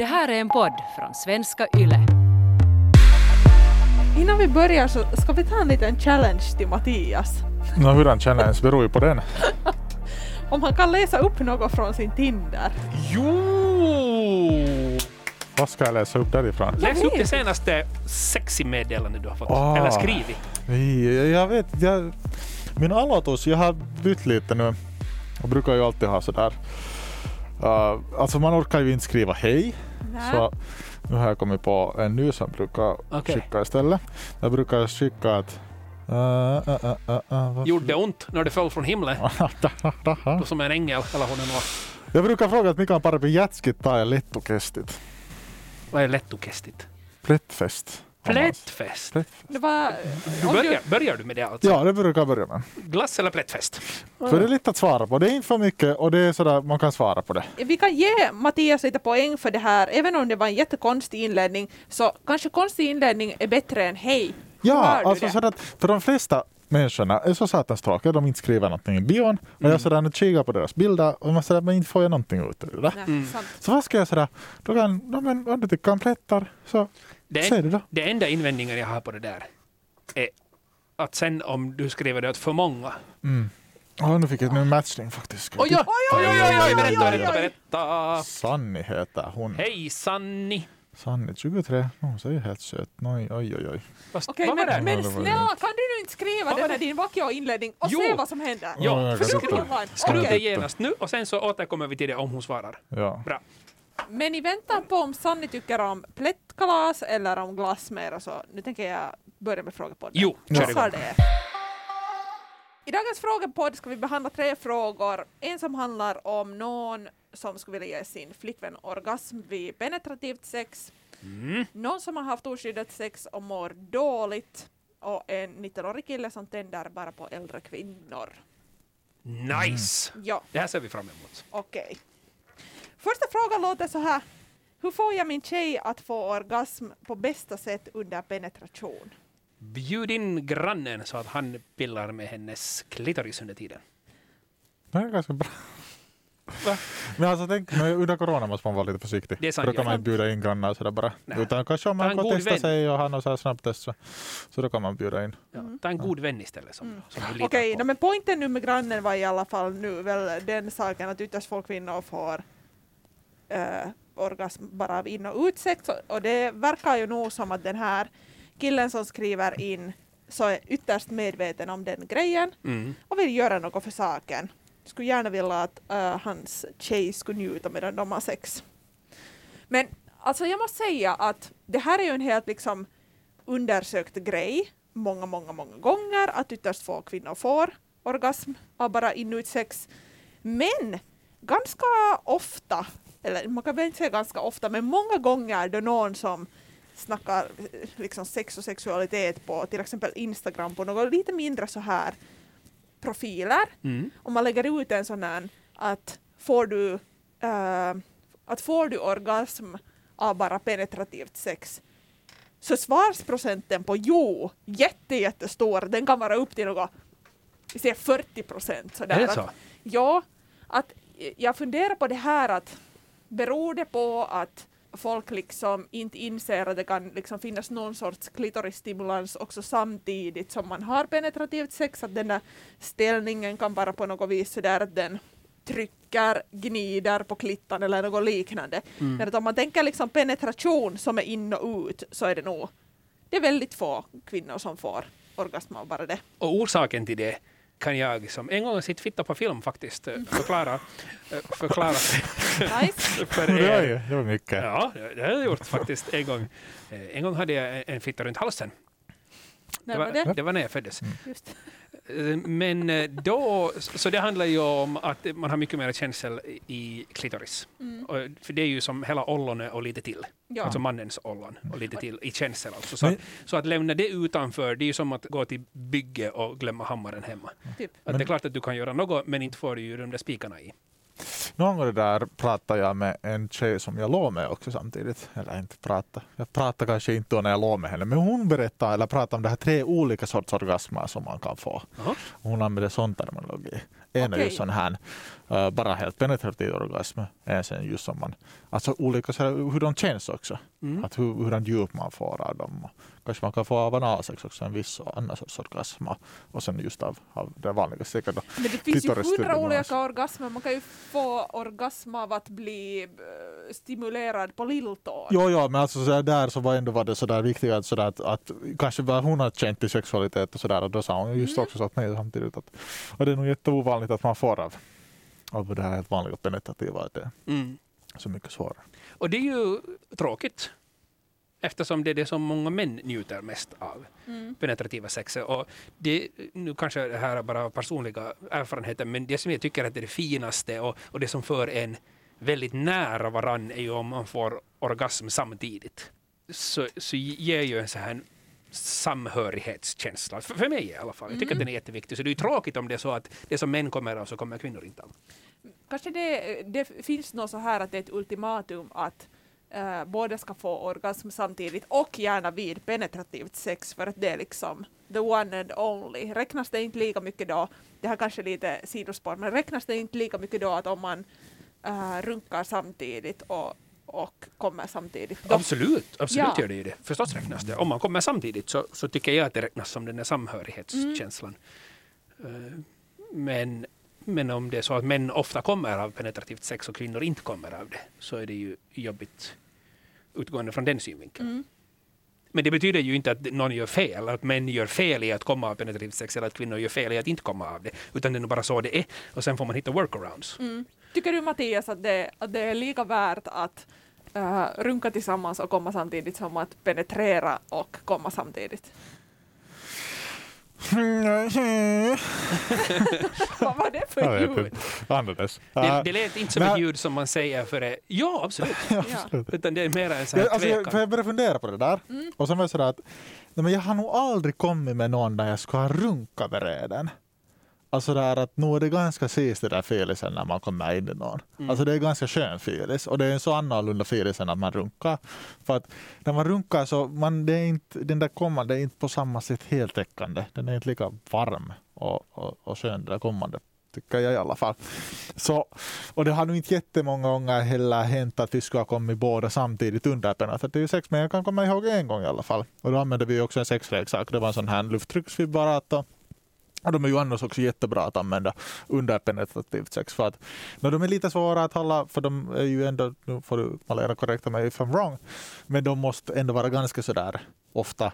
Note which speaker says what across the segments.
Speaker 1: Det här är en podd från svenska YLE.
Speaker 2: Innan vi börjar så ska vi ta en liten challenge till Mattias.
Speaker 3: No hurdan challenge beror ju på den.
Speaker 2: Om han kan läsa upp något från sin Tinder.
Speaker 4: Jo!
Speaker 3: Vad ska jag läsa upp därifrån?
Speaker 4: Läs upp det senaste sexy meddelandet du har fått.
Speaker 3: Ah.
Speaker 4: Eller skrivit.
Speaker 3: Jag vet, jag, min alotus, jag har bytt lite nu. Jag brukar ju alltid ha sådär. Uh, alltså man orkar ju inte skriva hej.
Speaker 2: Nä.
Speaker 3: Så nu har jag kommit på en ny som jag brukar
Speaker 4: Okej.
Speaker 3: skicka istället. Jag brukar skicka att... Uh, uh, uh, uh, uh,
Speaker 4: Gjorde det ont när det föll från himlen? Du som en ängel, eller hon var.
Speaker 3: jag brukar fråga att mikä on parempi jätskit tai lettokestit?
Speaker 4: Vad är lättokestigt?
Speaker 3: Plättfest.
Speaker 4: Plättfest.
Speaker 3: Plättfest.
Speaker 2: Det var...
Speaker 4: Du börjar, börjar du med det alltså?
Speaker 3: Ja, det brukar jag börja med.
Speaker 4: Glass eller plättfest?
Speaker 3: För det är lite att svara på. Det är inte för mycket och det är sådär man kan svara på det.
Speaker 2: Vi kan ge Mattias lite poäng för det här, även om det var en jättekonstig inledning, så kanske konstig inledning är bättre än hej.
Speaker 3: Ja, alltså så att för de flesta människorna är så satans tråkiga. De inte skriver någonting i bion. Och jag sådär kikar på deras bilder och man säger men inte får jag någonting ut ur det.
Speaker 4: Mm.
Speaker 3: Så vad ska jag säga? Då kan, ja, men om du tycker om plättar så
Speaker 4: Det,
Speaker 3: säg det då.
Speaker 4: det enda invändningen jag har på det där är att sen om du skriver det åt för många.
Speaker 3: Mm. Ja, nu fick jag en matchning faktiskt.
Speaker 4: Oj, oj, oj, oj, oj, oj, berätta,
Speaker 2: oj,
Speaker 4: berätta,
Speaker 2: oj.
Speaker 4: berätta.
Speaker 3: Sanni heter hon.
Speaker 4: Hej Sanni!
Speaker 3: Sanni 23. Hon ser ju helt söt. Oj, oj, oj. oj.
Speaker 2: Okej, men,
Speaker 4: det?
Speaker 2: men
Speaker 3: Ja, det var
Speaker 2: snälla,
Speaker 3: det.
Speaker 2: kan du nu inte skriva den
Speaker 4: var
Speaker 2: här
Speaker 4: det?
Speaker 2: din vackra inledning och
Speaker 4: Jo.
Speaker 2: se vad som händer?
Speaker 4: Ja. Skriv det genast nu och sen så återkommer vi till det om hon svarar.
Speaker 3: Ja.
Speaker 4: Bra.
Speaker 2: Men i väntan på om Sanni tycker om plättkalas eller om glass mer så nu tänker jag börja med frågepodden.
Speaker 4: Jo, kör igång.
Speaker 2: det? I dagens frågepodd ska vi behandla tre frågor. En som handlar om någon som skulle vilja ge sin flickvän orgasm vid penetrativt sex.
Speaker 4: Mm.
Speaker 2: Någon som har haft oskyddat sex och mår dåligt. Och en 19-årig kille som tänder bara på äldre kvinnor.
Speaker 4: Nice!
Speaker 2: Ja,
Speaker 4: Det här ser vi fram emot.
Speaker 2: okej. Första frågan låter så här. Hur får jag min tjej att få orgasm på bästa sätt under penetration?
Speaker 4: Bjud in grannen så att han pillar med hennes klitoris under tiden.
Speaker 3: Det är ganska bra. Men alltså tänk, under corona måste man vara lite försiktig.
Speaker 4: Det är sant,
Speaker 3: För då kan man inte bjuda in grannar sådär bara.
Speaker 4: Nej.
Speaker 3: Utan kanske om man går testa
Speaker 4: vän.
Speaker 3: sig och har något så här snabbtest så, så då kan man bjuda in.
Speaker 4: Ja, ta en god vän istället som, som du litar
Speaker 2: Okej, men poängen nu med grannen var i alla fall nu väl den saken att ytterst få kvinnor får eh, orgasm bara av in och utsex och- och det verkar ju nog som att den här killen som skriver in så är ytterst medveten om den grejen
Speaker 4: Mm.
Speaker 2: och vill göra något för saken. Skulle gärna vilja att uh, hans tjej skulle njuta medan de har sex. Men alltså jag måste säga att det här är ju en helt liksom undersökt grej många, många, många gånger att ytterst få kvinnor får orgasm av bara inutsex. Men ganska ofta, eller man kan väl inte säga ganska ofta, men många gånger då någon som snackar liksom sex och sexualitet på till exempel Instagram på något lite mindre så här profiler
Speaker 4: Mm.
Speaker 2: om man lägger ut en sån här att får du, eh, att får du orgasm av bara penetrativt sex så svarsprocenten på jo jätte, jättestor, den kan vara upp till något, vi säger 40 procent.
Speaker 4: Är det så?
Speaker 2: Att, ja, att jag funderar på det här att beror det på att folk liksom inte inser att det kan liksom finnas någon sorts klitorisstimulans också samtidigt som man har penetrativt sex, att den där ställningen kan vara på något vis sådär att den trycker, gnider på klittan eller något liknande.
Speaker 4: Mm.
Speaker 2: Men att om man tänker liksom penetration som är in och ut så är det nog det är väldigt få kvinnor som får orgasm av bara det.
Speaker 4: Och orsaken till det kan jag, som en gång sitt fitta på film faktiskt, eh, förklara, eh, förklara
Speaker 2: Nice.
Speaker 4: för er.
Speaker 3: det var mycket.
Speaker 4: Ja, det har jag gjort faktiskt en gång. Eh, En gång hade jag en fitta runt halsen. Det
Speaker 2: var det?
Speaker 4: var, det var när jag föddes.
Speaker 2: Just.
Speaker 4: Eh, Men eh, då, så det handlar ju om att man har mycket mer känsel i klitoris.
Speaker 2: Mm.
Speaker 4: Och För det är ju som hela ollonet och lite till.
Speaker 2: Ja.
Speaker 4: Alltså mannens ollon och lite till i känsel alltså. Så, att, så att lämna det utanför, det är ju som att gå till bygge och glömma hammaren hemma.
Speaker 2: Typ.
Speaker 4: Att det är klart att du kan göra något, men inte får du ju de där spikarna i.
Speaker 3: någon gång där pratade jag med en tjej som jag låg med också samtidigt. Eller inte prata. Jag pratade kanske inte då när jag låg med henne. Men hon berättade eller pratade om det här tre olika sorts orgasmer som man kan få.
Speaker 4: Jaha.
Speaker 3: Hon använder sån terminologi. En är
Speaker 2: Okej.
Speaker 3: just sån här bara helt penetrativ orgasm. En sen just som man, alltså olika så hur de känns också.
Speaker 4: Mm.
Speaker 3: Att hur, hur djup man får av dem. Kanske man kan få av analsex också en viss annan sorts orgasm. Och sen just av, av det vanliga säkert då.
Speaker 2: Men det finns ju hundra olika orgasmer. Man kan ju få orgasm av att bli eh, stimulerad på lilltån.
Speaker 3: Jo, jo, men alltså så där, så var ändå var det så där viktigt att, så där, att, att kanske vad hon har känt i sexualitet och så där och då sa hon just
Speaker 2: Mm.
Speaker 3: också så att nej samtidigt att och det är nog jätteovanligt att man får av, av det här helt vanliga penetrativa att det är
Speaker 4: Mm.
Speaker 3: så mycket svårare.
Speaker 4: Och det är ju tråkigt. Eftersom det är det som många män njuter mest av.
Speaker 2: Mm.
Speaker 4: penetrativa sexet. Och det, nu kanske det här är bara personliga erfarenheter, men det som jag tycker att det är det finaste och, och det som för en väldigt nära varann är ju om man får orgasm samtidigt. Så, så ger ju en så här samhörighetskänsla, för, för mig i alla fall. Jag tycker att den är jätteviktig. Så det är ju tråkigt om det är så att det som män kommer av så kommer kvinnor inte av.
Speaker 2: Kanske det, det finns något så här att det är ett ultimatum att eh, båda ska få orgasm samtidigt och gärna vid penetrativt sex för att det är liksom the one and only. Räknas det inte lika mycket då, det här kanske är lite sidospår, men räknas det inte lika mycket då att om man eh, runkar samtidigt och, och kommer samtidigt? Då,
Speaker 4: Absolut, absolut
Speaker 2: Ja.
Speaker 4: gör det ju det. Förstås räknas det. Om man kommer samtidigt så, så tycker jag att det räknas som den där samhörighetskänslan. Eh, Men, men om det är så att män ofta kommer av penetrativt sex och kvinnor inte kommer av det så är det ju jobbigt utgående från den synvinkeln.
Speaker 2: Mm.
Speaker 4: Men det betyder ju inte att någon gör fel, att män gör fel i att komma av penetrativt sex eller att kvinnor gör fel i att inte komma av det. Utan det är nog bara så det är. Och sen får man hitta workarounds.
Speaker 2: Mm. Tycker du Mattias att det, att det är lika värt att eh, runka tillsammans och komma samtidigt som att penetrera och komma samtidigt? Vad var det för
Speaker 3: Jag
Speaker 2: ljud?
Speaker 3: Andades.
Speaker 4: Det, det lät inte som ett ljud som man säger före ja, absolut.
Speaker 2: Ja.
Speaker 4: Utan det är mer en sån här
Speaker 3: jag, alltså, jag,
Speaker 4: tvekan.
Speaker 3: för jag började fundera på det där.
Speaker 2: Mm.
Speaker 3: Och sen var jag sådär att nej, men jag har nog aldrig kommit med någon där jag skulle ha runkat med redan. Alltså där att nu är det ganska sist det där filisen när man kommer in i någon.
Speaker 4: Mm.
Speaker 3: Alltså det är ganska skön filis och det är en så annorlunda filis än att man runkar. För att när man runkar så man, det är inte, den där kommande är inte på samma sätt heltäckande. Den är inte lika varm och, och, och skön den där kommande. Tycker jag i alla fall. Så, och det har nog inte jättemånga gånger heller hänt att vi skulle ha kommit båda samtidigt under penetrativ sex. Men jag kan komma ihåg en gång i alla fall. Och då använde vi också en sexleksak. Det var en sån här lufttrycksvibrat. Och de är ju annars också jättebra att använda under penetrativt sex. För att, när de är lite svåra att hålla, för de är ju ändå, nu får du Malena korrekta mig if I'm wrong, men de måste ändå vara ganska sådär ofta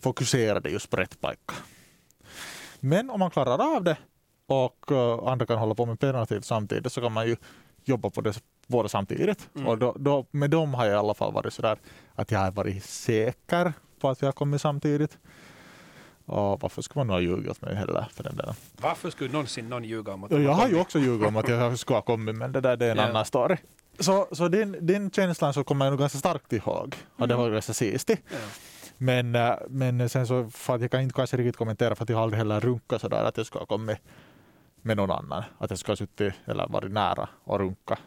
Speaker 3: fokuserade just på rätt pajka. Men om man klarar av det och uh, andra kan hålla på med penetrativt samtidigt så kan man ju jobba på det båda samtidigt.
Speaker 4: Mm.
Speaker 3: Och då, då, med dem har jag i alla fall varit sådär att jag har varit säker på att vi har kommit samtidigt. Och varför ska man ha ljugit åt mig heller för den delen?
Speaker 4: Varför skulle någonsin någon ljuga om att
Speaker 3: Ja, jag har ju också ljugit om att jag ska ha kommit men det där det är en
Speaker 4: Ja.
Speaker 3: annan story. Så, så den, den känslan så kommer jag nog ganska starkt ihåg. Och det var ganska sistigt.
Speaker 4: Ja.
Speaker 3: Men, äh, men sen så, för att jag kan inte kanske riktigt kommentera för att jag har aldrig heller runkat sådär att jag ska ha kommit med någon annan. Att jag ska ha suttit eller varit nära och runka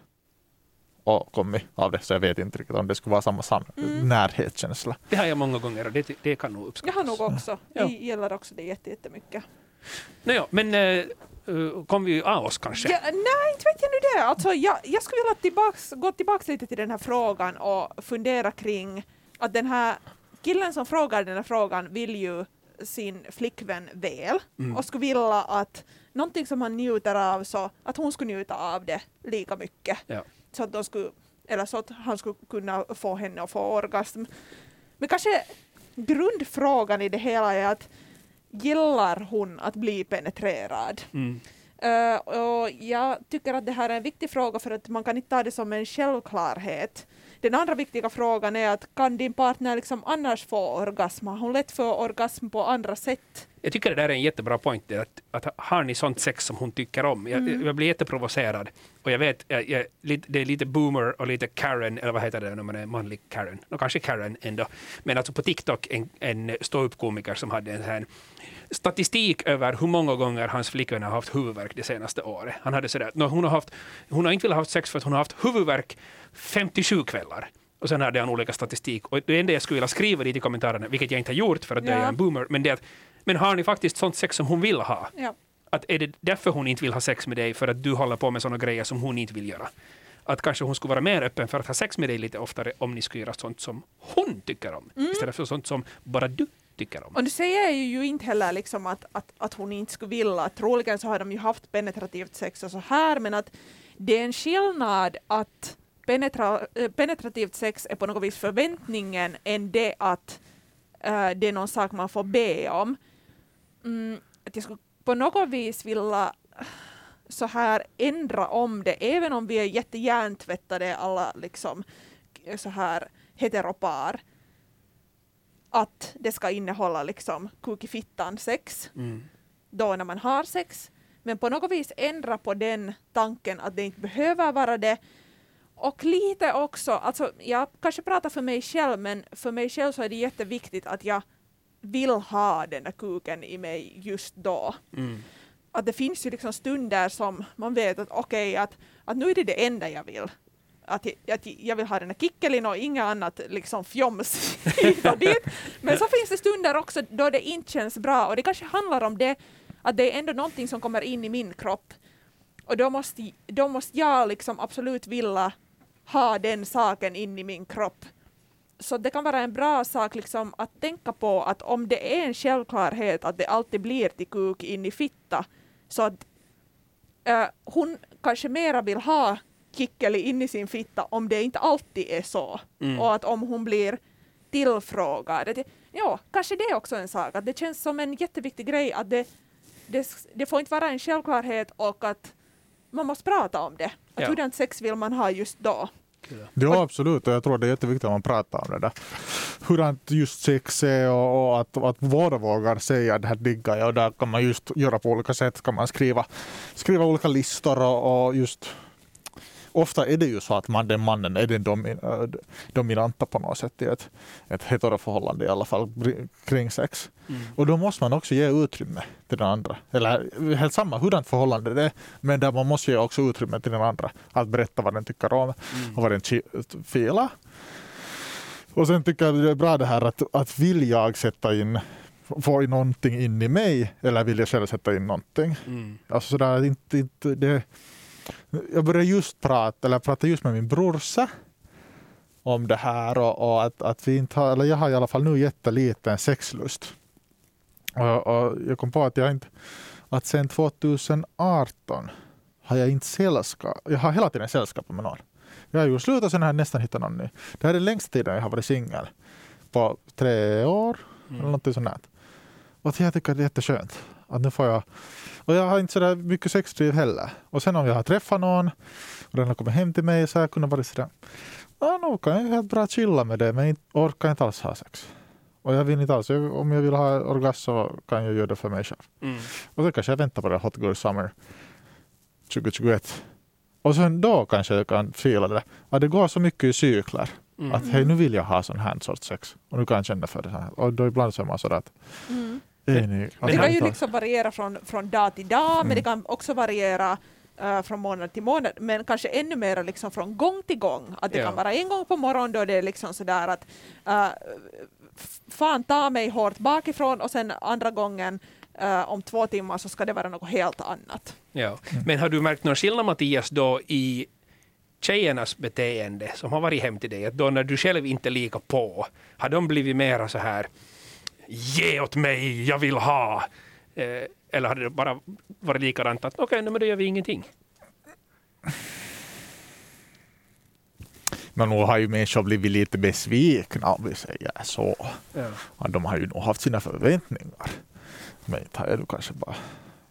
Speaker 3: och kommit av det. Så jag vet inte riktigt om det skulle vara samma sam-
Speaker 2: Mm.
Speaker 3: närhetskänsla.
Speaker 4: Det har jag många gånger och det, det kan nog
Speaker 2: Jag
Speaker 4: uppskattas.
Speaker 2: har nog också.
Speaker 4: Ja.
Speaker 2: Jag gillar också det jätte- jättemycket.
Speaker 4: Nåja, men äh, kom vi av oss kanske?
Speaker 2: Ja, nej, inte vet jag nu det. Alltså, jag, jag skulle vilja tillbaks, gå tillbaka lite till den här frågan och fundera kring att den här killen som frågar den här frågan vill ju sin flickvän väl
Speaker 4: Mm.
Speaker 2: och skulle vilja att någonting som han njuter av så att hon skulle njuta av det lika mycket.
Speaker 4: Ja.
Speaker 2: Så att de skulle, eller så att han skulle kunna få henne att få orgasm. Men kanske grundfrågan i det hela är att gillar hon att bli penetrerad?
Speaker 4: Mm.
Speaker 2: Eh, och jag tycker att det här är en viktig fråga för att man kan inte ta det som en självklarhet. Den andra viktiga frågan är att kan din partner liksom annars få orgasm? Har hon lätt för orgasm på andra sätt?
Speaker 4: Jag tycker det där är en jättebra det Att, att har ni sånt sex som hon tycker om? Jag,
Speaker 2: Mm.
Speaker 4: jag blir jätteprovocerad. Och jag vet, jag, jag, det är lite boomer och lite Karen, eller vad heter det när man är manlig Karen? No, kanske Karen ändå. Men alltså på TikTok en, en ståuppkomiker som hade en sån här statistik över hur många gånger hans flickvän har haft huvudvärk det senaste året. Han hade sådär, no, hon, har haft, hon har inte velat ha sex för att hon har haft huvudvärk 57 kvällar. Och sen hade han olika statistik. Och det enda jag skulle vilja skriva dit i kommentarerna, vilket jag inte har gjort för att jag
Speaker 2: Ja.
Speaker 4: är en boomer, men det är att men har ni faktiskt sånt sex som hon vill ha?
Speaker 2: Ja.
Speaker 4: Att är det därför hon inte vill ha sex med dig, för att du håller på med såna grejer som hon inte vill göra? Att kanske hon skulle vara mer öppen för att ha sex med dig lite oftare om ni skulle göra sånt som hon tycker om, istället för sånt som bara du tycker om.
Speaker 2: Och nu säger jag ju inte heller liksom att, att, att hon inte skulle vilja. Troligen så har de ju haft penetrativt sex och så här, men att det är en skillnad att penetra, eh, penetrativt sex är på något vis förväntningen än det att äh, det är någon sak man får be om. Mm, att jag skulle på något vis vilja så här ändra om det, även om vi är jättehjärntvättade alla liksom så här heteropar att det ska innehålla liksom kuk i fittan sex
Speaker 4: Mm.
Speaker 2: då när man har sex. Men på något vis ändra på den tanken att det inte behöver vara det. Och lite också, alltså jag kanske pratar för mig själv, men för mig själv så är det jätteviktigt att jag vill ha den där kuken i mig just då.
Speaker 4: Mm.
Speaker 2: Att det finns ju liksom stunder som man vet att okej, att, att nu är det det enda jag vill. Att, jag- att jag vill ha den här kickelin och inga annat liksom fjoms hit och dit. Men så finns det stunder också då det inte känns bra och det kanske handlar om det att det är ändå någonting som kommer in i min kropp. Och då måste, då måste jag liksom absolut vilja ha den saken in i min kropp. Så det kan vara en bra sak liksom att tänka på att om det är en självklarhet att det alltid blir till kuk in i fitta, så att äh, hon kanske mera vill ha kickeli in i sin fitta om det inte alltid är så.
Speaker 4: Mm.
Speaker 2: Och att om hon blir tillfrågad. Att, ja, kanske det är också en sak. Att det känns som en jätteviktig grej att det, det, det får inte vara en självklarhet och att man måste prata om det. Att
Speaker 4: Ja.
Speaker 2: hurdant sex vill man ha just då?
Speaker 3: Ja, absolut. Och jag tror det är jätteviktigt att man pratar om det där. Hurdant just sex är och, och att, att båda vågar säga det här diggar jag. Och där kan man just göra på olika sätt. Kan man skriva, skriva olika listor och, och just Ofta är det ju så att man, den mannen är den domi, äh, dominanta på något sätt i ett, ett heteroförhållande i alla fall kring sex.
Speaker 4: Mm.
Speaker 3: Och då måste man också ge utrymme till den andra. Eller helt samma hurdant förhållande det är, men där man måste ge också utrymme till den andra. Att berätta vad den tycker om
Speaker 4: Mm.
Speaker 3: och vad den filar. Och sen tycker jag det är bra det här att, att vill jag sätta in, få in någonting in i mig eller vill jag själv sätta in någonting?
Speaker 4: Mm.
Speaker 3: Alltså sådär, inte, inte, det, jag började just prata, eller prata just med min brorsa om det här och, och att, att vi inte har, eller jag har i alla fall nu jätteliten sexlust. Och, och jag kom på att jag inte, att sen 2018 har jag inte sällskap, jag har hela tiden sällskap med någon. Jag har ju slutat sen har jag nästan hittat någon ny. Det här är den längsta tiden jag har varit singel. På tre år eller
Speaker 4: Mm.
Speaker 3: något sånt. där. Och att jag tycker det är jätteskönt. Att nu får jag, och jag har inte så där mycket sexdriv heller. Och sen om jag har träffat någon och den har kommit hem till mig så har jag kunnat vara sådär. Ja, nu kan jag helt bra chilla med det men inte, orkar inte alls ha sex. Och jag vill inte alls, jag- om jag vill ha orgasm så kan jag göra det för mig själv.
Speaker 4: Mm.
Speaker 3: Och så kanske jag väntar på det Hot Girl Summer 2021. Och sen då kanske jag kan fila det. Att det går så mycket i cykler.
Speaker 4: Mm.
Speaker 3: Att hej nu vill jag ha sån här sorts sex. Och nu kan jag känna för det här. Och då ibland så är man sådär att
Speaker 2: Mm. Det kan ju liksom variera från, från dag till dag, men
Speaker 3: Mm.
Speaker 2: det kan också variera eh, från månad till månad, men kanske ännu mer liksom från gång till gång. Att det
Speaker 4: Ja.
Speaker 2: kan vara en gång på morgonen då det är liksom sådär att uh, fan ta mig hårt bakifrån och sen andra gången eh, om två timmar så ska det vara något helt annat.
Speaker 4: Ja. Men har du märkt någon skillnad Mattias då i tjejernas beteende som har varit hem till dig? Att då när du själv inte är lika på, har de blivit mera så här ge åt mig, jag vill ha? Eh, eller har det bara varit likadant att okej, okay, men då gör vi ingenting?
Speaker 3: Men nu har ju människor blivit lite besvikna om vi säger så.
Speaker 4: Ja.
Speaker 3: De har ju nog haft sina förväntningar. Men inte har nu kanske bara...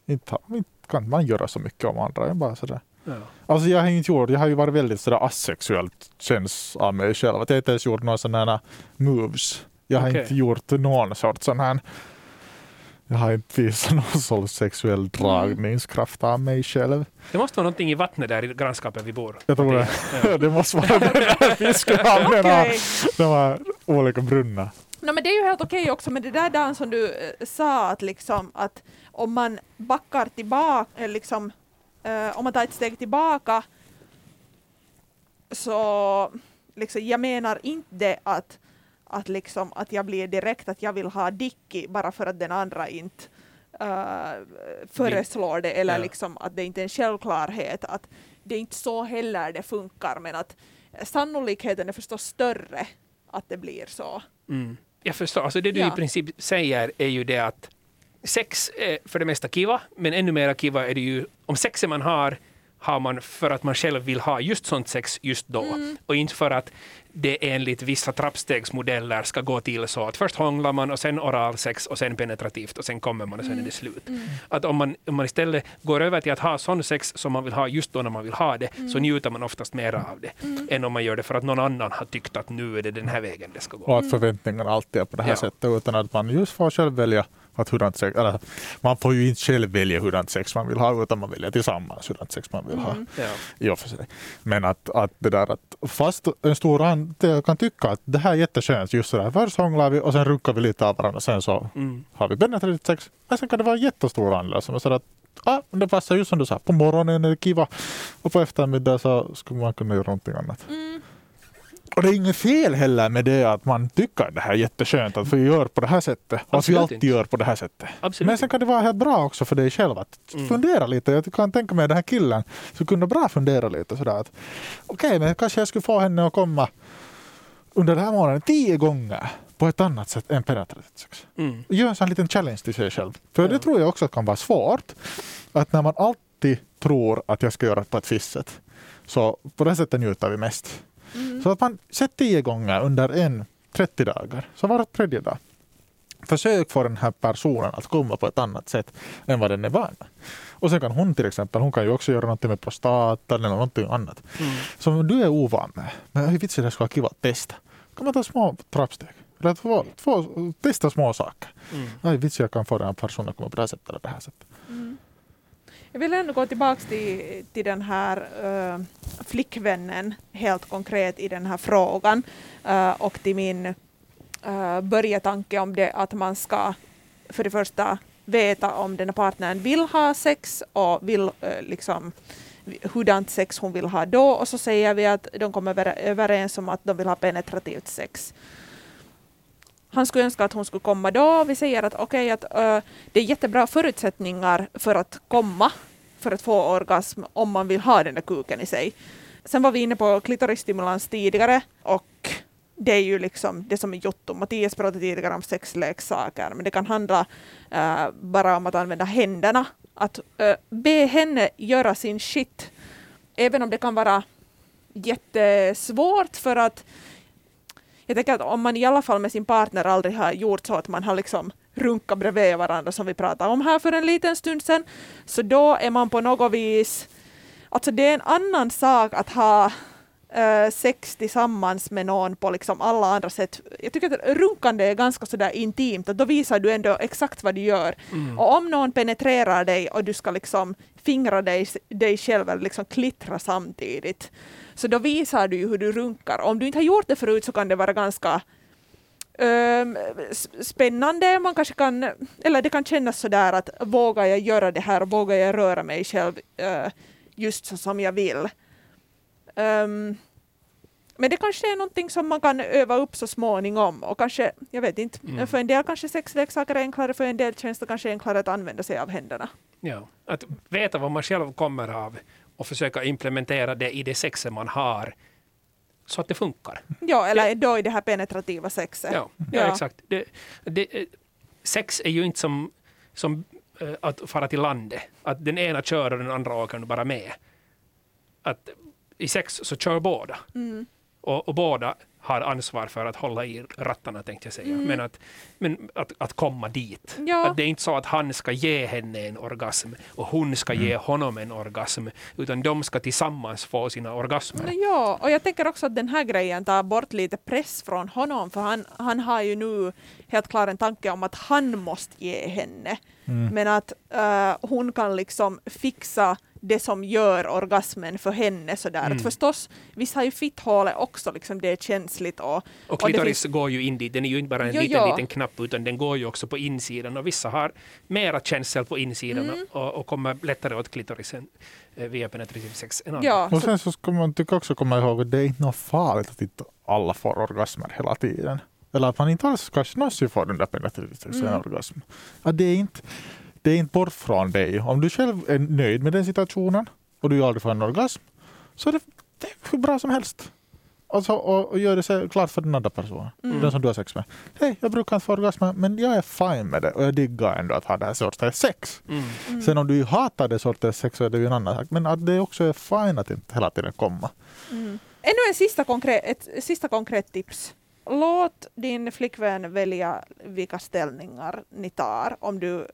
Speaker 3: Inte, inte kan man göra så mycket om andra. Är bara sådär.
Speaker 4: Ja.
Speaker 3: Alltså jag har inte gjort, jag har ju varit väldigt sådär asexuellt känns av mig själv. Att jag inte ens gjort några sådana här moves. Jag har
Speaker 4: Okej.
Speaker 3: inte gjort någon sorts sån här jag har inte visat någon sorts sexuell dragningskraft av mig själv.
Speaker 4: Det måste vara någonting i vattnet där i grannskapet vi bor.
Speaker 3: Jag tror det.
Speaker 4: Ja.
Speaker 3: Det måste vara den där fiskehamnen
Speaker 2: Okej.
Speaker 3: de här olika brunnar.
Speaker 2: No, men det är ju helt okej också, men det där Dan som du eh, sa att, liksom, att om man backar tillbaka, eh, liksom, eh, om man tar ett steg tillbaka så liksom, jag menar inte att, att, liksom, att jag blir direkt att jag vill ha Dicky bara för att den andra inte eh, föreslår det eller
Speaker 4: Ja.
Speaker 2: liksom, att det inte är en självklarhet. Att det är inte så heller det funkar men att sannolikheten är förstås större att det blir så.
Speaker 4: Mm. Jag förstår. Alltså det du
Speaker 2: Ja.
Speaker 4: i princip säger är ju det att sex är för det mesta kiva, men ännu mer kiva är det ju om sexet man har har man för att man själv vill ha just sånt sex just då och inte för att det enligt vissa trappstegsmodeller ska gå till så att först hånglar man och sen oralsex och sen penetrativt och sen kommer man och sen är det slut. Att om man, om man istället går över till att ha sån sex som man vill ha just då när man vill ha det så njuter man oftast mer av det än om man gör det för att någon annan har tyckt att nu är det den här vägen det ska gå.
Speaker 3: Och att förväntningarna alltid är på det här
Speaker 4: Ja.
Speaker 3: sättet utan att man just får själv välja att hurdant sex, eller man får ju inte själv välja hurdant sex man vill ha utan man väljer tillsammans hurdant sex man vill ha.
Speaker 4: Ja.
Speaker 3: I och för sig. Men att, att det där att fast en stor an, jag kan tycka att det här är jätteskönt just sådär. Först hånglar vi och sen runkar vi lite av varandra sen så
Speaker 4: Mm.
Speaker 3: har vi penetrativt sex. Men sen kan det vara jättestor anledning som är sådär att ah, det passar just som du sa, på morgonen är det kiva och på eftermiddag så skulle man kunna göra någonting annat. Och det är inget fel heller med det att man tycker det här är jätteskönt att vi gör på det här sättet. Och att vi alltid
Speaker 4: inte.
Speaker 3: gör på det här sättet.
Speaker 4: Absolut.
Speaker 3: Men sen kan det vara helt bra också för dig själv att
Speaker 4: Mm.
Speaker 3: fundera lite. Jag kan tänka mig den här killen skulle kunna bra fundera lite sådär att okej, men kanske jag skulle få henne att komma under den här månaden tio gånger på ett annat sätt än penetrativt sex.
Speaker 4: Mm.
Speaker 3: Gör en sån liten challenge till sig själv. För
Speaker 4: Ja.
Speaker 3: det tror jag också kan vara svårt. Att när man alltid tror att jag ska göra på ett visst sätt så på det sättet njuter vi mest. Så att man sätter tio gånger under en 30 dagar, så var tredje dag. Försök få den här personen att komma på ett annat sätt än vad den är van. Och sen kan hon till exempel, hon kan ju också göra någonting med prostatan eller någonting annat.
Speaker 4: Mm.
Speaker 3: Som du är ovan med. Men hur vitsen det skulle vara kiva att testa. Kan man ta små trappsteg? Eller att få, få, testa små saker.
Speaker 4: Mm.
Speaker 3: Aj, vitsen jag kan få den här personen att komma på det här sättet eller det här sättet.
Speaker 2: Jag vill ändå gå tillbaka till, till den här äh, flickvännen helt konkret i den här frågan äh, och till min äh, börjetanke om det att man ska för det första veta om den här partnern vill ha sex och vill äh, liksom hurdant sex hon vill ha då och så säger vi att de kommer överens om att de vill ha penetrativt sex. Han skulle önska att hon skulle komma då. Vi säger att okej, att uh, det är jättebra förutsättningar för att komma, för att få orgasm om man vill ha den där kuken i sig. Sen var vi inne på klitorisstimulans tidigare och det är ju liksom det som är jotto. Mattias pratade tidigare om sexleksaker, men det kan handla uh, bara om att använda händerna. Att uh, be henne göra sin shit, även om det kan vara jättesvårt för att jag tänker att om man i alla fall med sin partner aldrig har gjort så att man har liksom runkat bredvid varandra som vi pratade om här för en liten stund sedan, så då är man på något vis, alltså det är en annan sak att ha eh, sex tillsammans med någon på liksom alla andra sätt. Jag tycker att runkande är ganska sådär intimt, att då visar du ändå exakt vad du gör.
Speaker 4: Mm.
Speaker 2: Och om någon penetrerar dig och du ska liksom fingra dig, dig själv eller liksom klittra samtidigt, så då visar du ju hur du runkar. Om du inte har gjort det förut så kan det vara ganska s- spännande. Man kanske kan, eller det kan kännas sådär att vågar jag göra det här? Vågar jag röra mig själv eh, just så som jag vill? Ehm, men det kanske är någonting som man kan öva upp så småningom och kanske, jag vet inte,
Speaker 4: Mm.
Speaker 2: för en del kanske sexleksaker är enklare, för en del känns det kanske enklare att använda sig av händerna.
Speaker 4: Ja. Att veta vad man själv kommer av och försöka implementera det i det sexet man har så att det funkar.
Speaker 2: Ja, eller då i det här penetrativa sexet.
Speaker 4: Ja, ja, exakt. Det, det, eh, sex är ju inte som, som eh, att fara till landet. Att den ena kör och den andra åker bara med. Att I sex så kör båda.
Speaker 2: Mm.
Speaker 4: Och, och båda har ansvar för att hålla i rattarna tänkte jag säga. Men, att, men att, att komma dit.
Speaker 2: Mm. Ja.
Speaker 4: Att det är inte så att han ska ge henne en orgasm och hon ska ge honom en orgasm. Utan de ska tillsammans få sina orgasmer.
Speaker 2: No, ja, och jag tänker också att den här grejen tar bort lite press från honom, för han, han har ju nu helt klart en tanke om att han måste ge henne. Men att eh, hon kan liksom fixa det som gör orgasmen för henne sådär.
Speaker 4: Mm.
Speaker 2: Att förstås, visst har ju fitthålet också liksom det är känsligt och,
Speaker 4: Och
Speaker 2: och det
Speaker 4: klitoris
Speaker 2: finns,
Speaker 4: går ju in dit. Den är ju inte bara en
Speaker 2: Jo,
Speaker 4: liten,
Speaker 2: ja.
Speaker 4: liten knapp utan den går ju också på insidan. Och vissa har mera känsel på insidan
Speaker 2: Mm.
Speaker 4: och, och kommer lättare åt klitorisen eh, via penetrativ sex än andra.
Speaker 2: ja,
Speaker 3: Och
Speaker 2: så,
Speaker 3: sen så ska man tycka också komma ihåg att det är inte något farligt att inte alla får orgasmer hela tiden. Eller att man inte alls kanske någonsin får den där penetrativt sex
Speaker 2: Mm.
Speaker 3: en orgasm. Att det, är inte, det är inte bort från dig. Om du själv är nöjd med den situationen och du aldrig får en orgasm så är det, det är hur bra som helst. Alltså, och, och gör det så klart för den andra personen,
Speaker 2: Mm.
Speaker 3: den som du har sex med. Hej, jag brukar inte få orgasmer men jag är fine med det och jag diggar ändå att ha det här sortens sex.
Speaker 4: Mm.
Speaker 2: mm.
Speaker 3: Sen om du hatar det sortens sex så är det ju en annan sak. Men att det också är fine att inte hela tiden komma.
Speaker 2: Mm. Ännu en sista konkret, ett sista konkret tips. Låt din flickvän välja vilka ställningar ni tar om du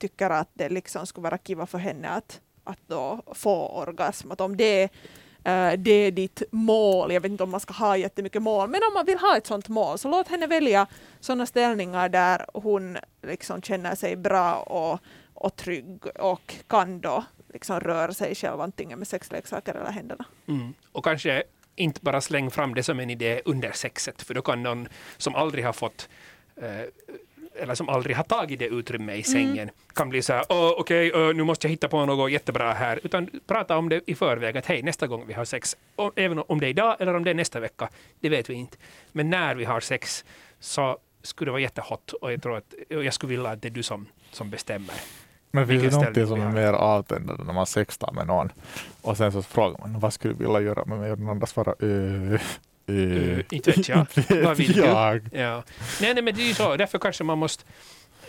Speaker 2: tycker att det liksom skulle vara kiva för henne att, att då få orgasm. Att om det, är, det är ditt mål, jag vet inte om man ska ha jättemycket mål, men om man vill ha ett sådant mål så låt henne välja sådana ställningar där hon liksom känner sig bra och, och trygg och kan då liksom röra sig själv antingen med sexleksaker eller händerna.
Speaker 4: Mm. Och kanske inte bara släng fram det som en idé under sexet, för då kan någon som aldrig har fått eh, eller som aldrig har tagit det utrymme i sängen kan bli så här, "Åh, okej, ö, nu måste jag hitta på något jättebra här. Utan prata om det i förväg, att hej, nästa gång vi har sex, och även om det är idag eller om det är nästa vecka, det vet vi inte. Men när vi har sex så skulle det vara jättehot och jag tror att och jag skulle vilja att det är du som, som bestämmer.
Speaker 3: Men finns det någonting som är mer avtändande när man sextar med någon och sen så frågar man vad skulle du vilja göra med mig och den andra svarar uh,
Speaker 4: Uh, inte vet jag. Vad vill
Speaker 3: vet
Speaker 4: du?
Speaker 3: jag.
Speaker 4: Ja. Nej, nej, men det är ju så. Därför kanske man måste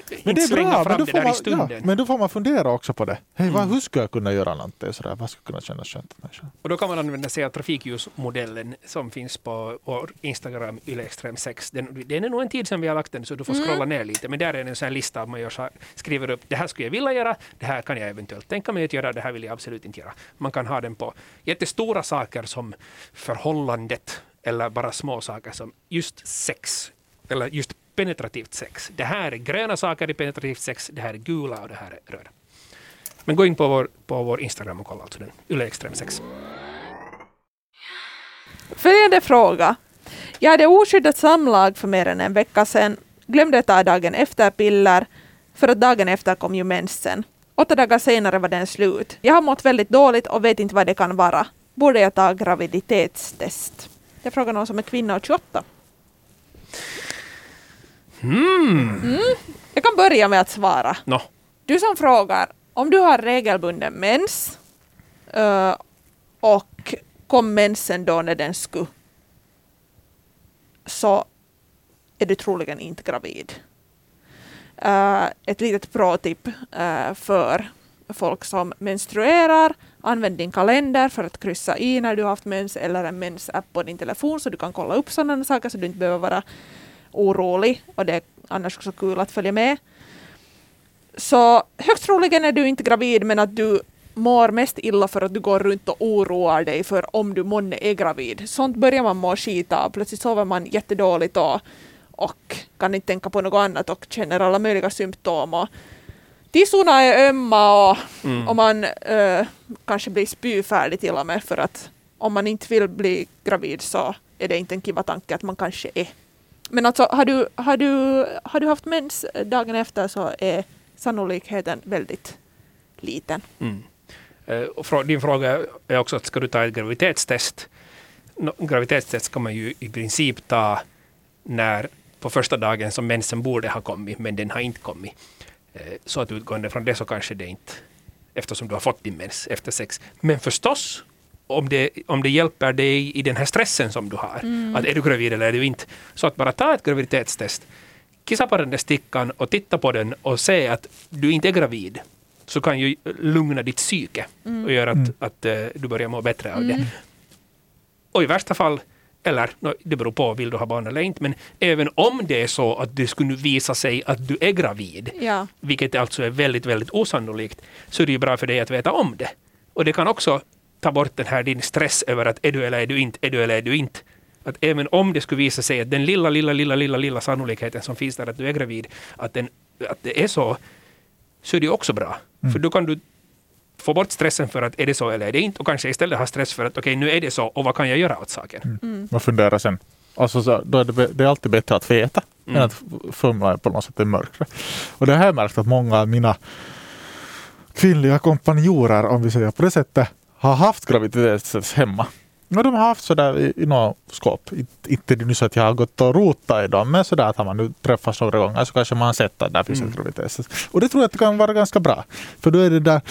Speaker 3: Men
Speaker 4: inte
Speaker 3: det är
Speaker 4: slänga
Speaker 3: bra, men
Speaker 4: fram
Speaker 3: då,
Speaker 4: det
Speaker 3: man,
Speaker 4: i stunden.
Speaker 3: ja, men då får man fundera också på det. Hej, vad,
Speaker 4: Mm.
Speaker 3: hur ska jag kunna göra någonting sådär? Vad skulle kunna kännas skönt för mig själv?
Speaker 4: Och då kan man använda sig av trafikljusmodellen som finns på vår Instagram, ylextrem6. Den, den är nog en tid sedan vi har lagt den, så du får
Speaker 2: Mm.
Speaker 4: scrolla ner lite. Men där är en sån här lista, man gör så här, skriver upp det här skulle jag vilja göra, det här kan jag eventuellt tänka mig att göra, det här vill jag absolut inte göra. Man kan ha den på jättestora saker som förhållandet eller bara små saker som just sex eller just penetrativt sex. Det här är gröna saker i penetrativt sex, det här är gula och det här är röda. Men gå in på vår, på vår Instagram och kolla alltså den, Yle Extrem 6.
Speaker 2: Följande fråga. Jag hade oskyddat samlag för mer än en vecka sedan. Glömde ta dagen efter piller för att dagen efter kom ju mensen. Åtta dagar senare var den slut. Jag har mått väldigt dåligt och vet inte vad det kan vara. Borde jag ta graviditetstest? Jag frågar någon som är kvinna och 28.
Speaker 4: Mm.
Speaker 2: Jag kan börja med att svara.
Speaker 4: Nå,
Speaker 2: Du som frågar, om du har regelbunden mens eh, och kom mensen då när den skulle så är du troligen inte gravid. Eh, ett litet pro-tip eh, för folk som menstruerar. Använd din kalender för att kryssa i när du har haft mens eller en mensapp på din telefon så du kan kolla upp sådana saker så du inte behöver vara orolig. Och det är annars också kul att följa med. Så högst troligen är du inte gravid men att du mår mest illa för att du går runt och oroar dig för om du månne är gravid. Sånt börjar man må skit av. Plötsligt sover man jättedåligt och, och kan inte tänka på något annat och känner alla möjliga symptom. Och tissorna är ömma och,
Speaker 4: mm.
Speaker 2: och man eh, kanske blir spyfärdig till och med för att om man inte vill bli gravid så är det inte en kiva tanke att man kanske är. Men alltså har du, har du, har du haft mens dagen efter så är sannolikheten väldigt liten.
Speaker 4: Mm. Och din fråga är också att ska du ta ett graviditetstest? No, graviditetstest ska man ju i princip ta när på första dagen som mensen borde ha kommit, men den har inte kommit. Eh, Så att utgående från det så kanske det inte, eftersom du har fått din mens efter sex. Men förstås, om det, om det hjälper dig i den här stressen som du har, att är du gravid eller är du inte, så att bara ta ett graviditetstest, kissa på den där stickan och titta på den och se att du inte är gravid, så kan ju lugna ditt psyke och göra att,
Speaker 3: Mm.
Speaker 4: att eh, du börjar må bättre av
Speaker 2: Mm.
Speaker 4: det. Och i värsta fall, eller no, det beror på, vill du ha barn eller inte, men även om det är så att det skulle visa sig att du är gravid,
Speaker 2: Ja.
Speaker 4: vilket alltså är väldigt, väldigt osannolikt, så är det ju bra för dig att veta om det. Och det kan också ta bort den här din stress över att är du eller är du inte, är du eller är du inte. Att även om det skulle visa sig att den lilla, lilla, lilla, lilla, lilla sannolikheten som finns där att du är gravid, att, den, att det är så, så är det också bra. För då kan du få bort stressen för att är det så eller är det inte och kanske istället ha stress för att okej, nu är det så och vad kan jag göra åt saken?
Speaker 3: Man funderar sen. Alltså så, då är det, det är alltid bättre att veta än att fumla på något sätt i mörkret. Och det har jag märkt att många av mina kvinnliga kompanjorer, om vi säger på det sättet, har haft graviditetstest hemma. Och de har haft sådär i, i något skåp. Inte- nu så att jag har gått och rotat i dem, men sådär att har man nu träffats några gånger så kanske man har sett att där finns ett graviditetstest. Och det tror jag att det kan vara ganska bra. För då är det där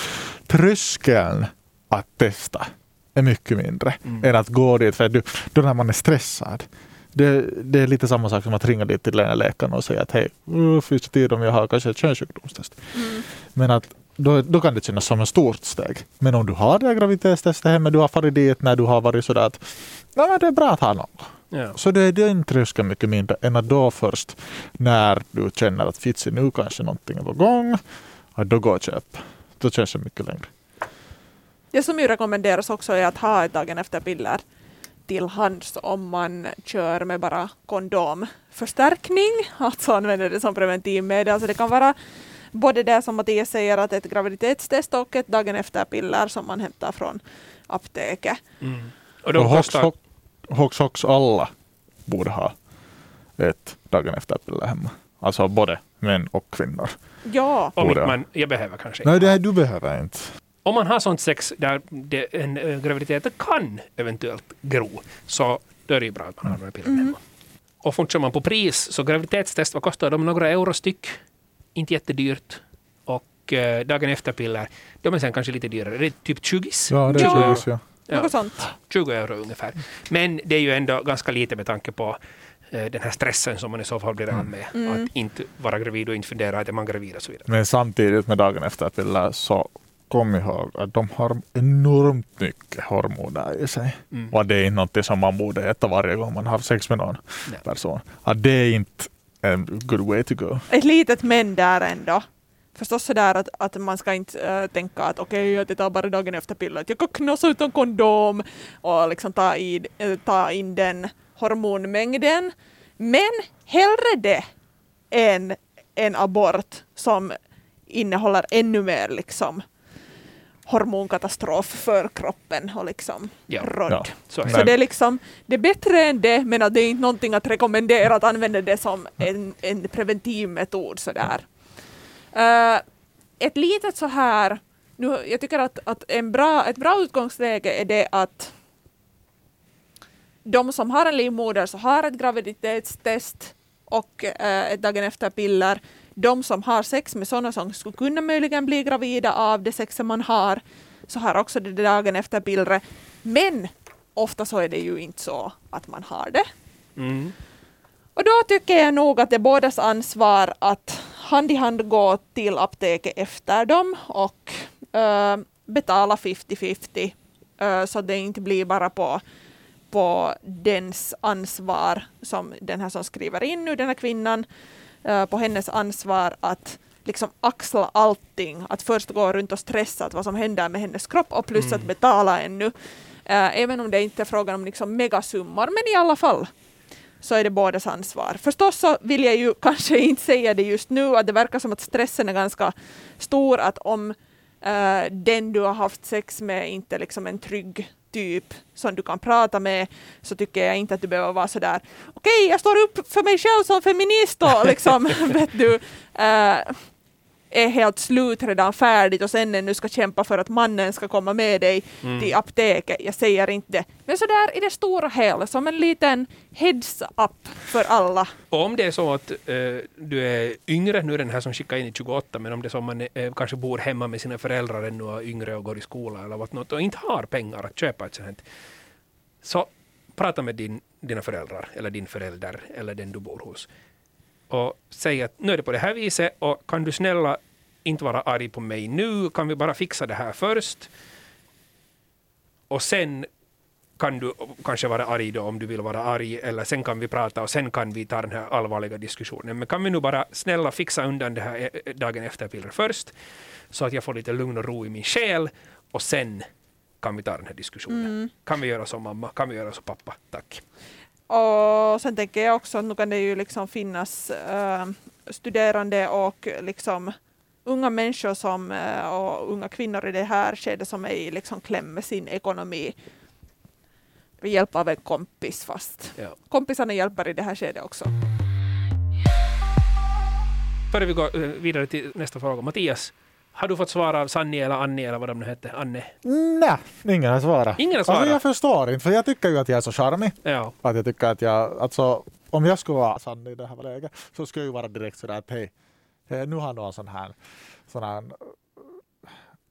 Speaker 3: tröskeln att testa är mycket mindre än att gå dit. För du, då när man är stressad. Det, det är lite samma sak som att ringa dit till läkaren och säga att hej, finns det tid om jag har kanske ett könssjukdomstest? Men att då, då kan det kännas som ett stort steg. Men om du har det här graviditetstestet hemma, du har farit dit när du har varit sådär att ja, men det är bra att ha något.
Speaker 4: Ja.
Speaker 3: Så det är den tröskeln mycket mindre än att då först när du känner att fitsi nu kanske någonting är på gång, att då gå och köp. Då känns det mycket längre.
Speaker 2: Det som ju rekommenderas också är att ha ett dagen efter-piller till hands om man kör med bara kondomförstärkning, alltså använder det som preventivmedel. Alltså det kan vara både det som Mattias säger att ett graviditetstest och ett dagen efter-piller som man hämtar från apoteket.
Speaker 4: Mm. Och
Speaker 3: Och
Speaker 4: kostar,
Speaker 3: Hox, Hox, Hox alla borde ha ett dagen efter-piller hemma. Alltså både män och kvinnor.
Speaker 2: Ja,
Speaker 4: om inte man, jag behöver kanske
Speaker 3: Nej,
Speaker 4: inte.
Speaker 3: det här du behöver inte.
Speaker 4: Om man har sånt sex där det, en äh, graviditet kan eventuellt gro, så då är det ju bra att man har de här pillerna hemma. Och fortsätter man på pris, så graviditetstest, vad kostar de? Några euro styck. Inte jättedyrt. Och äh, dagen efter-piller, de är sen kanske lite dyrare. Det är typ 20
Speaker 3: Ja, det är
Speaker 2: Ja.
Speaker 3: ja. ja.
Speaker 4: Ja.
Speaker 2: något sånt.
Speaker 4: 20 euro ungefär. Men det är ju ändå ganska lite med tanke på eh, den här stressen som man i så fall blir av med.
Speaker 2: Mm.
Speaker 4: Att inte vara gravid och inte fundera att är man gravid och så vidare.
Speaker 3: Men samtidigt med dagen efter-piller så kom ihåg att de har enormt mycket hormoner i sig.
Speaker 4: Mm.
Speaker 3: Och det är inte något som man borde äta varje gång man har sex med någon
Speaker 4: Nej.
Speaker 3: person. Att det är inte en good way to go.
Speaker 2: Ett litet men där ändå. Förstås sådär att, att man ska inte äh, tänka att okej, okay, jag tar bara dagen efter pillret, jag kan knossa utan kondom och liksom ta, i, äh, ta in den hormonmängden. Men hellre det än en abort som innehåller ännu mer liksom hormonkatastrof för kroppen och liksom
Speaker 4: Ja.
Speaker 2: rodd.
Speaker 3: Ja.
Speaker 4: Så
Speaker 2: Så
Speaker 4: det.
Speaker 2: är liksom, det är bättre än det, men att det är inte någonting att rekommendera att använda det som en, en preventivmetod sådär. Uh, ett litet så här, nu, jag tycker att, att en bra, ett bra utgångsläge är det att de som har en livmoder så har ett graviditetstest och eh, ett dagen efter-piller. De som har sex med sådana som skulle kunna möjligen bli gravida av det sexet man har så har också det dagen efter-pillret. Men ofta så är det ju inte så att man har det.
Speaker 4: Mm.
Speaker 2: Och då tycker jag nog att det är bådas ansvar att hand i hand gå till apoteket efter dem och eh, betala 50-50 eh, så det inte blir bara på, på dens ansvar som den här som skriver in nu, den här kvinnan, på hennes ansvar att liksom axla allting, att först gå runt och stressa att vad som händer med hennes kropp och plus att betala ännu. Eh, även om det inte är frågan om liksom megasummor, men i alla fall så är det bådas ansvar. Förstås så vill jag ju kanske inte säga det just nu, att det verkar som att stressen är ganska stor, att om eh, den du har haft sex med inte liksom en trygg typ som du kan prata med, så tycker jag inte att du behöver vara sådär okej, jag står upp för mig själv som feminist och liksom, vet du, eh, är helt slut redan färdigt och sen ännu ska kämpa för att mannen ska komma med dig
Speaker 4: Mm.
Speaker 2: till apoteket. Jag säger inte det. Men sådär i det stora hela, som en liten heads-up för alla.
Speaker 4: Och om det är så att eh, du är yngre, nu är den här som skickar in i 28, men om det är så att man eh, kanske bor hemma med sina föräldrar ännu och är yngre och går i skola eller vad något och inte har pengar att köpa ett sånt här, så prata med din, dina föräldrar eller din förälder eller den du bor hos och säg att nu är det på det här viset och kan du snälla inte vara arg på mig nu, kan vi bara fixa det här först? Och sen kan du kanske vara arg då om du vill vara arg, eller sen kan vi prata och sen kan vi ta den här allvarliga diskussionen. Men kan vi nu bara snälla fixa undan det här eh, dagen efter-pillret först, så att jag får lite lugn och ro i min själ, och sen kan vi ta den här diskussionen. Kan vi göra så mamma? Kan vi göra så pappa? Tack.
Speaker 2: Och sen tänker jag också att nu kan det ju liksom finnas eh, studerande och liksom unga människor som, eh, och unga kvinnor i det här skedet som är i liksom kläm med sin ekonomi med hjälp av en kompis fast
Speaker 4: Ja.
Speaker 2: kompisarna hjälper i det här skedet också.
Speaker 4: Före vi går eh, vidare till nästa fråga. Mattias, har du fått svar av Sanni eller Annie eller vad de nu hette? Anne?
Speaker 3: Nej, ingen har svarat.
Speaker 4: Ingen har
Speaker 3: Alltså,
Speaker 4: svarat?
Speaker 3: jag förstår inte, för jag tycker ju att jag är så charmig.
Speaker 4: Ja.
Speaker 3: Att jag tycker att jag, alltså, om jag skulle vara sann i det här läget så skulle jag ju vara direkt sådär att hej, hej nu har någon sån här, sån här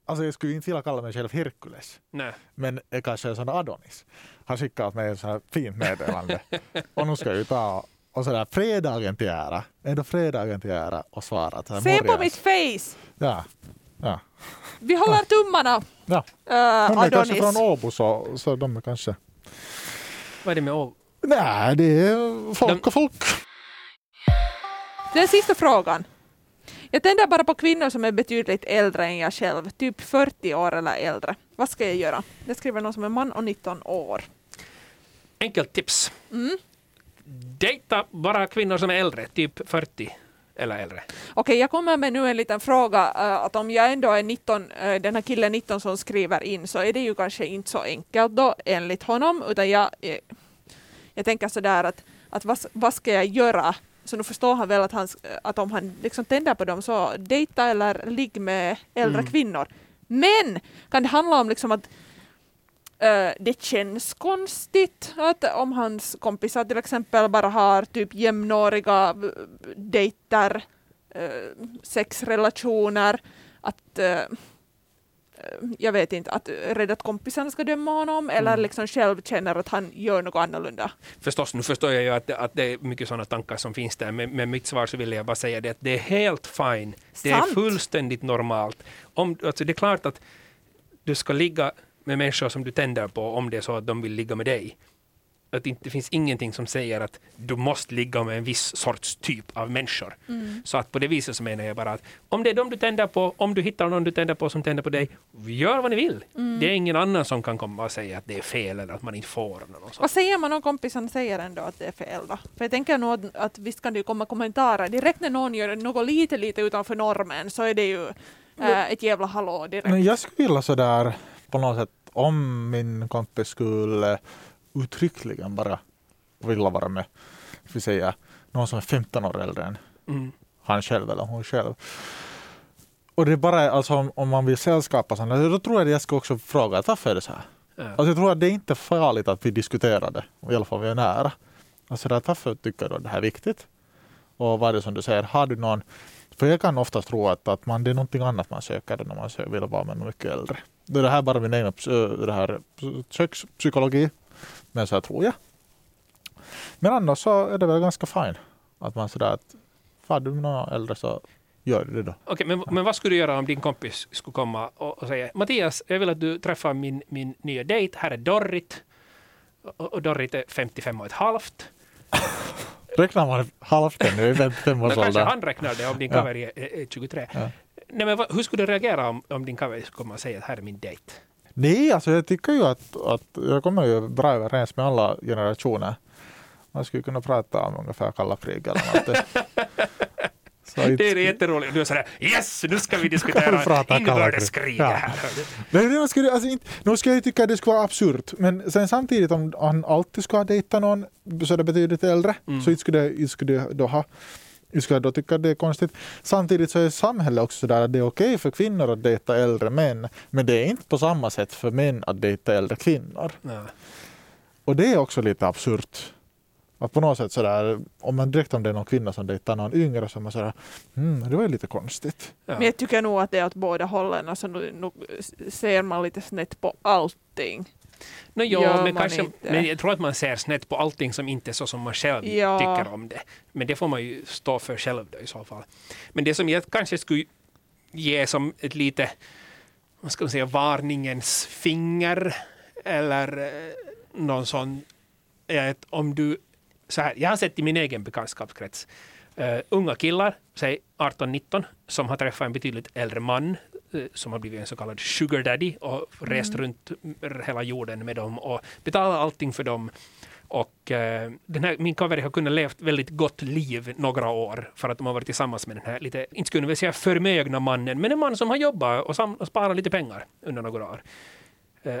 Speaker 3: Alltså jag skulle inte vilja kalla mig själv Herkules,
Speaker 4: Nej.
Speaker 3: men jag kanske är en sån Adonis. Han skickade åt mig ett sånt här fint meddelande. och nu ska jag ju ta och sådär fredagen till ära, ändå fredagen till ära och svara
Speaker 2: Se på mitt face!
Speaker 3: Ja, ja.
Speaker 2: Vi håller tummarna!
Speaker 3: ja.
Speaker 2: Uh,
Speaker 3: Hon är kanske
Speaker 2: Adonis.
Speaker 3: från Åbo så, så de är kanske...
Speaker 4: Vad är det med Å-
Speaker 3: Nej, det är folk och folk.
Speaker 2: Den sista frågan. Jag tänder bara på kvinnor som är betydligt äldre än jag själv, typ 40 år eller äldre. Vad ska jag göra? Det skriver någon som är man och 19 år.
Speaker 4: Enkelt tips.
Speaker 2: Mm.
Speaker 4: Dejta bara kvinnor som är äldre, typ 40 eller äldre.
Speaker 2: Okej, jag kommer med nu en liten fråga. eh, att om jag ändå är 19, eh, den här killen 19 som skriver in, så är det ju kanske inte så enkelt då enligt honom, utan jag, eh, jag tänker sådär att, att vad, vad ska jag göra? Så nu förstår han väl att, han, att om han liksom tänder på dem så dejta eller ligg med äldre
Speaker 4: Mm.
Speaker 2: kvinnor. Men kan det handla om liksom att det känns konstigt att om hans kompisar till exempel bara har typ jämnåriga eh, dejter, eh, sexrelationer, att eh, eh, jag vet inte, att rädda att kompisarna ska döma honom eller
Speaker 4: Mm.
Speaker 2: liksom själv känner att han gör något annorlunda.
Speaker 4: Förstås, nu förstår jag ju att, att det är mycket sådana tankar som finns där, men med mitt svar så vill jag bara säga det att det är helt fine. Det är
Speaker 2: Sant.
Speaker 4: fullständigt normalt. Om, alltså det är klart att du ska ligga med människor som du tänder på om det är så att de vill ligga med dig. Att det inte finns ingenting som säger att du måste ligga med en viss sorts typ av människor. Så att på det viset så menar jag bara att om det är de du tänder på, om du hittar någon du tänder på som tänder på dig, gör vad ni vill. Det är ingen annan som kan komma och säga att det är fel eller att man inte får. Eller något sånt.
Speaker 2: Vad säger man om kompisarna säger ändå att det är fel då? För jag tänker nog att, visst kan det ju komma kommentarer. Direkt när någon gör något lite, lite utanför normen så är det ju eh, ett jävla hallå direkt.
Speaker 3: Men jag skulle vilja sådär på något sätt om min kompis skulle uttryckligen bara vilja vara med, vi säger någon som är 15 år äldre än
Speaker 4: Mm.
Speaker 3: han själv eller hon själv. Och det är bara alltså om, om man vill sällskapa sådana, då tror jag att jag skulle också fråga varför är det så här?
Speaker 4: Ja.
Speaker 3: Alltså jag tror att det är inte farligt att vi diskuterar det, i alla fall vi är nära. Alltså att varför tycker du att det här är viktigt? Och vad är det som du säger, har du någon för jag kan oftast tro att, att man, det är någonting annat man söker när man vill vara med någon mycket äldre. Det är här bara min egen ps- det här kökspsykologi. Men så här tror jag. Men annars så är det väl ganska fine. Att man sådär att far du med någon äldre så gör du det då.
Speaker 4: Okej, men, men vad skulle du göra om din kompis skulle komma och, och säga Mattias, jag vill att du träffar min, min nya dejt. Här är Dorrit. Och, och Dorrit är 55 och ett halvt.
Speaker 3: Räknar man halvten nu i 55
Speaker 4: Men
Speaker 3: års
Speaker 4: kanske
Speaker 3: ålder?
Speaker 4: han räknar det om din cover är, är, är 23.
Speaker 3: Ja.
Speaker 4: Nej, men vad, hur skulle du reagera om, om din skulle komma och säga att här är min dejt?
Speaker 3: Nej, alltså jag tycker ju att, att jag kommer ju bra överens med alla generationer. Man skulle kunna prata om ungefär kalla krig eller något.
Speaker 4: Det är jätteroligt. Du är sådär yes, nu ska vi diskutera inbördeskriget
Speaker 3: krig? Ja.
Speaker 4: här.
Speaker 3: Det skulle, alltså, inte, nu skulle jag tycka att det skulle vara absurt, men sen samtidigt om han alltid ska dejta någon så det betydligt äldre,
Speaker 4: Mm.
Speaker 3: så inte skulle, inte skulle då ha jag skulle då tycka att det är konstigt. Samtidigt så är samhället också sådär att det är okej för kvinnor att dejta äldre män, men det är inte på samma sätt för män att dejta äldre kvinnor.
Speaker 4: Ja.
Speaker 3: Och det är också lite absurt. Att på något sätt sådär, om man direkt om det är någon kvinna som dejtar någon yngre så är man sådär, mm, det var ju lite konstigt.
Speaker 4: Ja.
Speaker 2: Men jag tycker nog att det är åt båda hållen. Alltså, nu, nu ser man lite snett på allting.
Speaker 4: No, jo,
Speaker 2: Gör
Speaker 4: men, kanske,
Speaker 2: inte.
Speaker 4: men jag tror att man ser snett på allting som inte är så som man själv
Speaker 2: Ja.
Speaker 4: tycker om det. Men det får man ju stå för själv då i så fall. Men det som jag kanske skulle ge som ett lite, vad ska man säga, varningens finger eller eh, någon sån, att om du, så här, jag har sett i min egen bekantskapskrets, uh, unga killar, säg 18-19, som har träffat en betydligt äldre man som har blivit en så kallad sugar daddy och rest runt hela jorden med dem och betalat allting för dem och eh, den här, min cover har kunnat leva väldigt gott liv några år för att de har varit tillsammans med den här lite, inte skulle jag säga förmögna mannen, men en man som har jobbat och, sam- och sparat lite pengar under några år. Eh,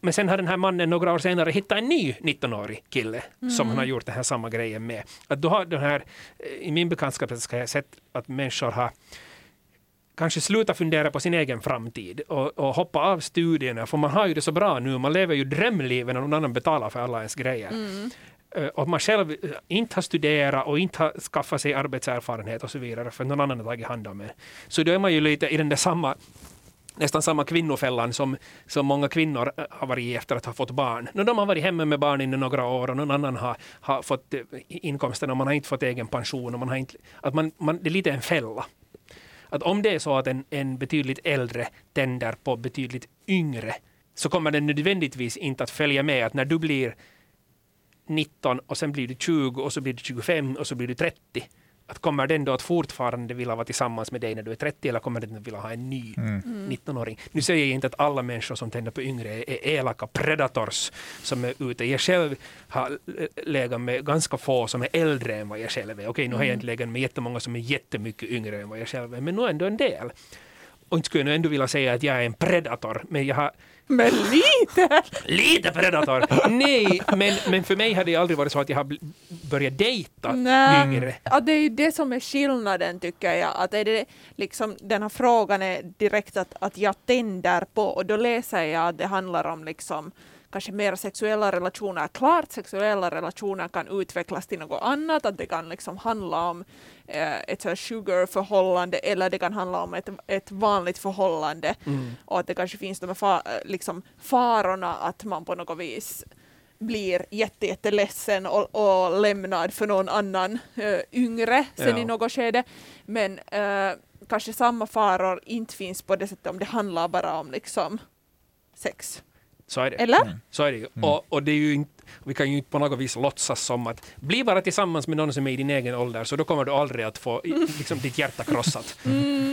Speaker 4: men sen har den här mannen några år senare hittat en ny 19-årig kille som han har gjort den här samma grejen med. Att då har den här, eh, I min bekantskap har jag sett att människor har kanske sluta fundera på sin egen framtid och, och hoppa av studierna, för man har ju det så bra nu, man lever ju drömlivet när någon annan betalar för alla ens grejer. Eh, Och man själv eh, inte har studerat och inte har skaffat sig arbetserfarenhet och så vidare, för någon annan har tagit hand om en. Så då är man ju lite i den där samma nästan samma kvinnofällan som, som många kvinnor eh, har varit i efter att ha fått barn. De har varit hemma med barnen i några år och någon annan har, har fått inkomsten och man har inte fått egen pension. Och man har inte, att man, man, det är lite en fälla. Att om det är så att en, en betydligt äldre tänder på betydligt yngre så kommer den nödvändigtvis inte att följa med att när du blir 19 och sen blir du 20 och så blir du 25 och så blir du 30 att kommer den då att fortfarande vilja vara tillsammans med dig när du är 30 eller kommer den att vilja ha en ny 19-åring? Nu säger jag inte att alla människor som tänder på yngre är, är elaka predators som är ute. Jag själv har legat med ganska få som är äldre än vad jag själv är. Okej, nu har jag inte legat med jättemånga som är jättemycket yngre än vad jag själv är, men nu ändå en del. Och inte skulle jag ändå vilja säga att jag är en predator, men jag har
Speaker 2: Men lite!
Speaker 4: Lite predator! Nej, men, men för mig har det aldrig varit så att jag har börjat dejta
Speaker 2: Nej.
Speaker 4: yngre.
Speaker 2: Ja, det är ju det som är skillnaden tycker jag. Att är det liksom, den här frågan är direkt att, att jag tänder på och då läser jag att det handlar om liksom kanske mer sexuella relationer. Klart sexuella relationer kan utvecklas till något annat, att det kan liksom handla om eh, ett sugar-förhållande eller det kan handla om ett, ett vanligt förhållande
Speaker 4: Mm.
Speaker 2: och att det kanske finns de här fa- eh, liksom farorna att man på något vis blir jätte, jätteledsen och, och lämnad för någon annan eh, yngre sen
Speaker 4: Ja.
Speaker 2: i något skede. Men eh, kanske samma faror inte finns på det sättet om det handlar bara om liksom sex.
Speaker 4: Så är det.
Speaker 2: Eller?
Speaker 4: Så är det ju. Och, och det är ju inte, vi kan ju inte på något vis låtsas som att bli bara tillsammans med någon som är i din egen ålder så då kommer du aldrig att få liksom, ditt hjärta krossat.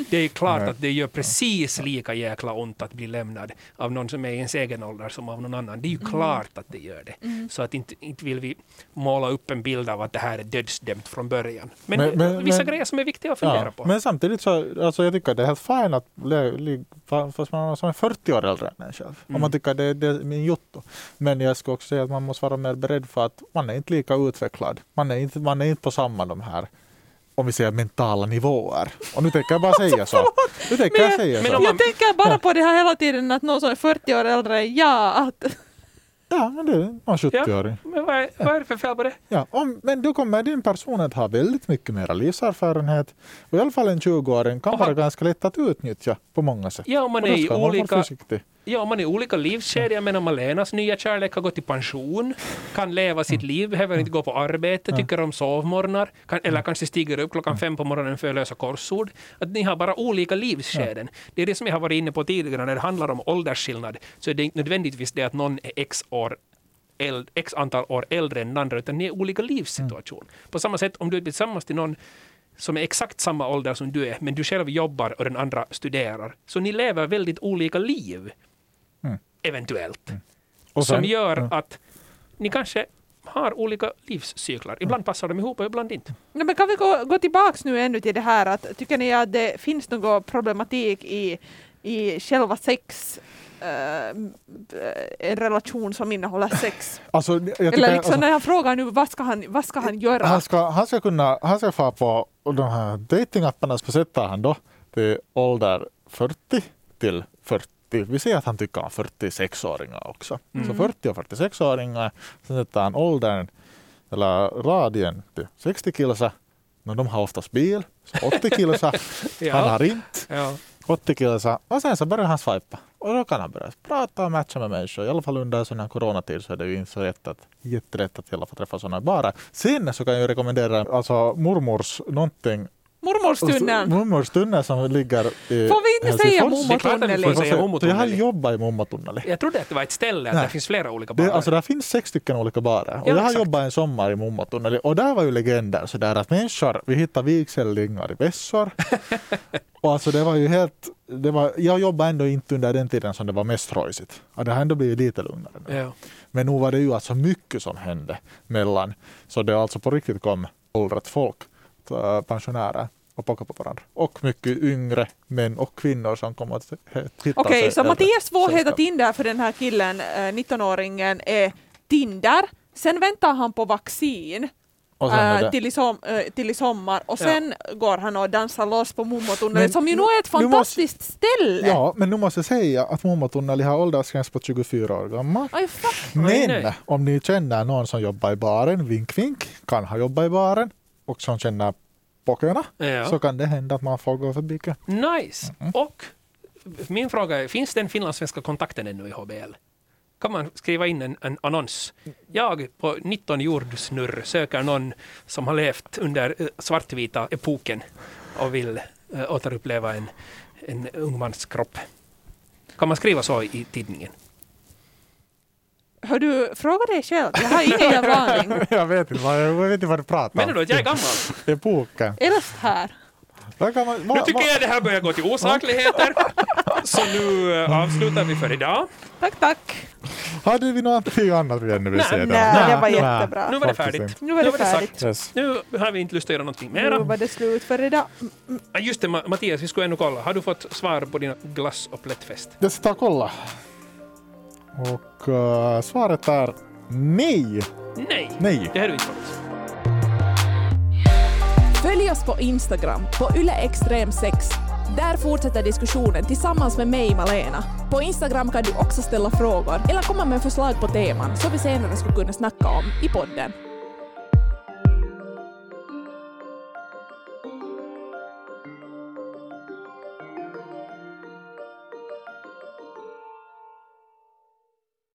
Speaker 4: Det är klart
Speaker 3: Nej.
Speaker 4: att det gör precis lika jäkla ont att bli lämnad av någon som är i ens egen ålder som av någon annan. Det är ju klart att det gör det. Så att inte, inte vill vi måla upp en bild av att det här är dödsdömt från början. Men,
Speaker 3: Men- men-
Speaker 4: vissa
Speaker 3: men-
Speaker 4: grejer som är viktiga att fundera
Speaker 3: Ja,
Speaker 4: på.
Speaker 3: men samtidigt så alltså jag tycker att det är helt fint att fast man är som är 40 år äldre än en själv. Om
Speaker 4: Mm.
Speaker 3: man tycker att det, det är min jotto. Men jag skulle också säga att man måste vara mer beredd för att man är inte lika utvecklad. Man är inte, man är inte på samma de här om vi säger mentala nivåer. Och nu tänker jag bara säga så. Nu tänker jag säga
Speaker 4: men
Speaker 3: så.
Speaker 2: Jag tänker bara på det här hela tiden att någon som är 40 år äldre, ja, att
Speaker 3: Ja, det är någon 70-åring.
Speaker 4: Men vad är, vad är det för fel på det?
Speaker 3: Ja, om, men då kommer din person att ha väldigt mycket mer livserfarenhet. Och i alla fall en 20-åring kan
Speaker 4: Aha.
Speaker 3: vara ganska lätt att utnyttja på många sätt.
Speaker 4: Ja, om man är i olika. Ja, man är i olika livskedjor. Jag menar, Malenas nya kärlek har gått i pension, kan leva sitt liv, behöver inte gå på arbete, tycker om sovmorgnar, kan, eller kanske stiger upp klockan fem på morgonen för att lösa korsord. Att ni har bara olika livsskeden. Det är det som jag har varit inne på tidigare, när det handlar om åldersskillnad, så är det inte nödvändigtvis det att någon är x år x antal år äldre än den andra, utan ni är olika livssituation. På samma sätt, om du är tillsammans till någon som är exakt samma ålder som du är, men du själv jobbar och den andra studerar. Så ni lever väldigt olika liv.
Speaker 3: Mm.
Speaker 4: Eventuellt.
Speaker 3: Och
Speaker 4: som
Speaker 3: sen-
Speaker 4: gör
Speaker 3: ja.
Speaker 4: att ni kanske har olika livscyklar. Ibland passar de ihop och ibland inte.
Speaker 2: Ja, men kan vi gå, gå tillbaks nu ännu till det här att tycker ni att det finns någon problematik i, i själva sex, eh, en relation som innehåller sex?
Speaker 3: Alltså, jag tycker,
Speaker 2: Eller liksom
Speaker 3: alltså,
Speaker 2: när jag frågar nu vad ska han, vad ska han göra?
Speaker 3: han, ska, han ska kunna, han ska få på de här datingapparna så sätter han då till ålder 40 till 40. Vi säger att han tycker om 46-åringar också. Så 40 och 46-åringar. Sen sätter han åldern, eller radien till 60 kilsa. Men de har oftast bil. Så 80 kilsa. Han har inte.
Speaker 4: Ja.
Speaker 3: 80 kilsa. Och sen så börjar han swipa. Och då kan han börja prata och matcha med människor. I alla fall under sån här coronatid så är det ju inte så lätt att, jättelätt att i alla fall träffa sådana bara. Sen så kan jag rekommendera alltså mormors någonting
Speaker 2: Mormorstunneln.
Speaker 3: Mormors tunnel som ligger i
Speaker 2: Får vi inte säga
Speaker 3: Helsingfors.
Speaker 4: Det är klart att vi
Speaker 2: Mummotunneli?
Speaker 4: får
Speaker 3: Vi får
Speaker 4: säga
Speaker 3: se.
Speaker 4: Mummo
Speaker 3: Så Jag har jobbat i Mummotunneli.
Speaker 4: Jag trodde att det var ett ställe, att
Speaker 3: Nej.
Speaker 4: det finns flera olika
Speaker 3: Det,
Speaker 4: barer.
Speaker 3: alltså där finns sex stycken olika barer. Och
Speaker 4: Ja,
Speaker 3: jag har
Speaker 4: exakt.
Speaker 3: jobbat en sommar i Mummotunneli och där var ju legender sådär att människor, vi hittade vigselringar i vässor. och alltså det var ju helt, det var, jag jobbade ändå inte under den tiden som det var mest rojsigt. Ja, det har ändå blivit lite lugnare nu.
Speaker 4: Ja.
Speaker 3: Men nu var det ju alltså mycket som hände mellan, så det alltså på riktigt kom åldrat folk, pensionärer och pockade på varandra. Och mycket yngre män och kvinnor som kom att hitta
Speaker 2: Okej,
Speaker 3: sig
Speaker 2: så Mattias svårighet att Tinder för den här killen, eh, 19-åringen, är Tinder. Sen väntar han på vaccin eh,
Speaker 3: det-
Speaker 2: till, i som, eh, till i sommar och
Speaker 4: Ja.
Speaker 2: sen går han och dansar loss på Mummotunneln som ju
Speaker 3: nu-
Speaker 2: är ett
Speaker 3: nu måste-
Speaker 2: fantastiskt ställe.
Speaker 3: Ja, men nu måste jag säga att Mummotunneli har åldersgräns på 24 år gammal.
Speaker 2: Aj.
Speaker 3: Men om ni känner någon som jobbar i baren, vink vink, kan ha jobbat i baren och som känner pockarna
Speaker 4: Ja.
Speaker 3: så kan det hända att man får gå förbi kön.
Speaker 4: Nice.
Speaker 3: Mm.
Speaker 4: Och min fråga är, finns den finlandssvenska kontakten ännu i HBL? Kan man skriva in en, en annons? Jag på 19 jordsnurr söker någon som har levt under eh, svartvita epoken och vill eh, återuppleva en, en ung mans kropp. Kan man skriva så i tidningen?
Speaker 2: Hör du, fråga dig själv. Jag har ingen jävla aning.
Speaker 3: jag vet inte vad, jag vet inte vad du pratar
Speaker 4: Menar du att jag är gammal?
Speaker 3: Epoken.
Speaker 2: Äldst här.
Speaker 3: Där kan man,
Speaker 4: Nu
Speaker 3: ma,
Speaker 4: tycker jag det här börjar gå till osakligheter. Så nu eh, avslutar vi för idag.
Speaker 2: Tack, tack.
Speaker 3: Hade vi någonting annat vi ännu vill säga?
Speaker 2: nej, det var jättebra.
Speaker 4: Nu var det färdigt.
Speaker 2: Nu var det
Speaker 4: Nu var det
Speaker 2: färdigt.
Speaker 3: Yes.
Speaker 4: Nu har vi inte lust att göra någonting
Speaker 2: Nu
Speaker 4: mera.
Speaker 2: var det slut för idag.
Speaker 4: Ah, Just det, Ma- Mattias, vi skulle ännu kolla. Har du fått svar på dina glass och plättfest?
Speaker 3: Jag ska ta och kolla. Och eh, svaret är nej.
Speaker 4: Nej,
Speaker 3: Nej.
Speaker 4: det har du inte fått.
Speaker 5: Följ oss på Instagram, på yleextrem6. Där fortsätter diskussionen tillsammans med mig, Malena. På Instagram kan du också ställa frågor eller komma med förslag på teman som vi senare skulle kunna snacka om i podden.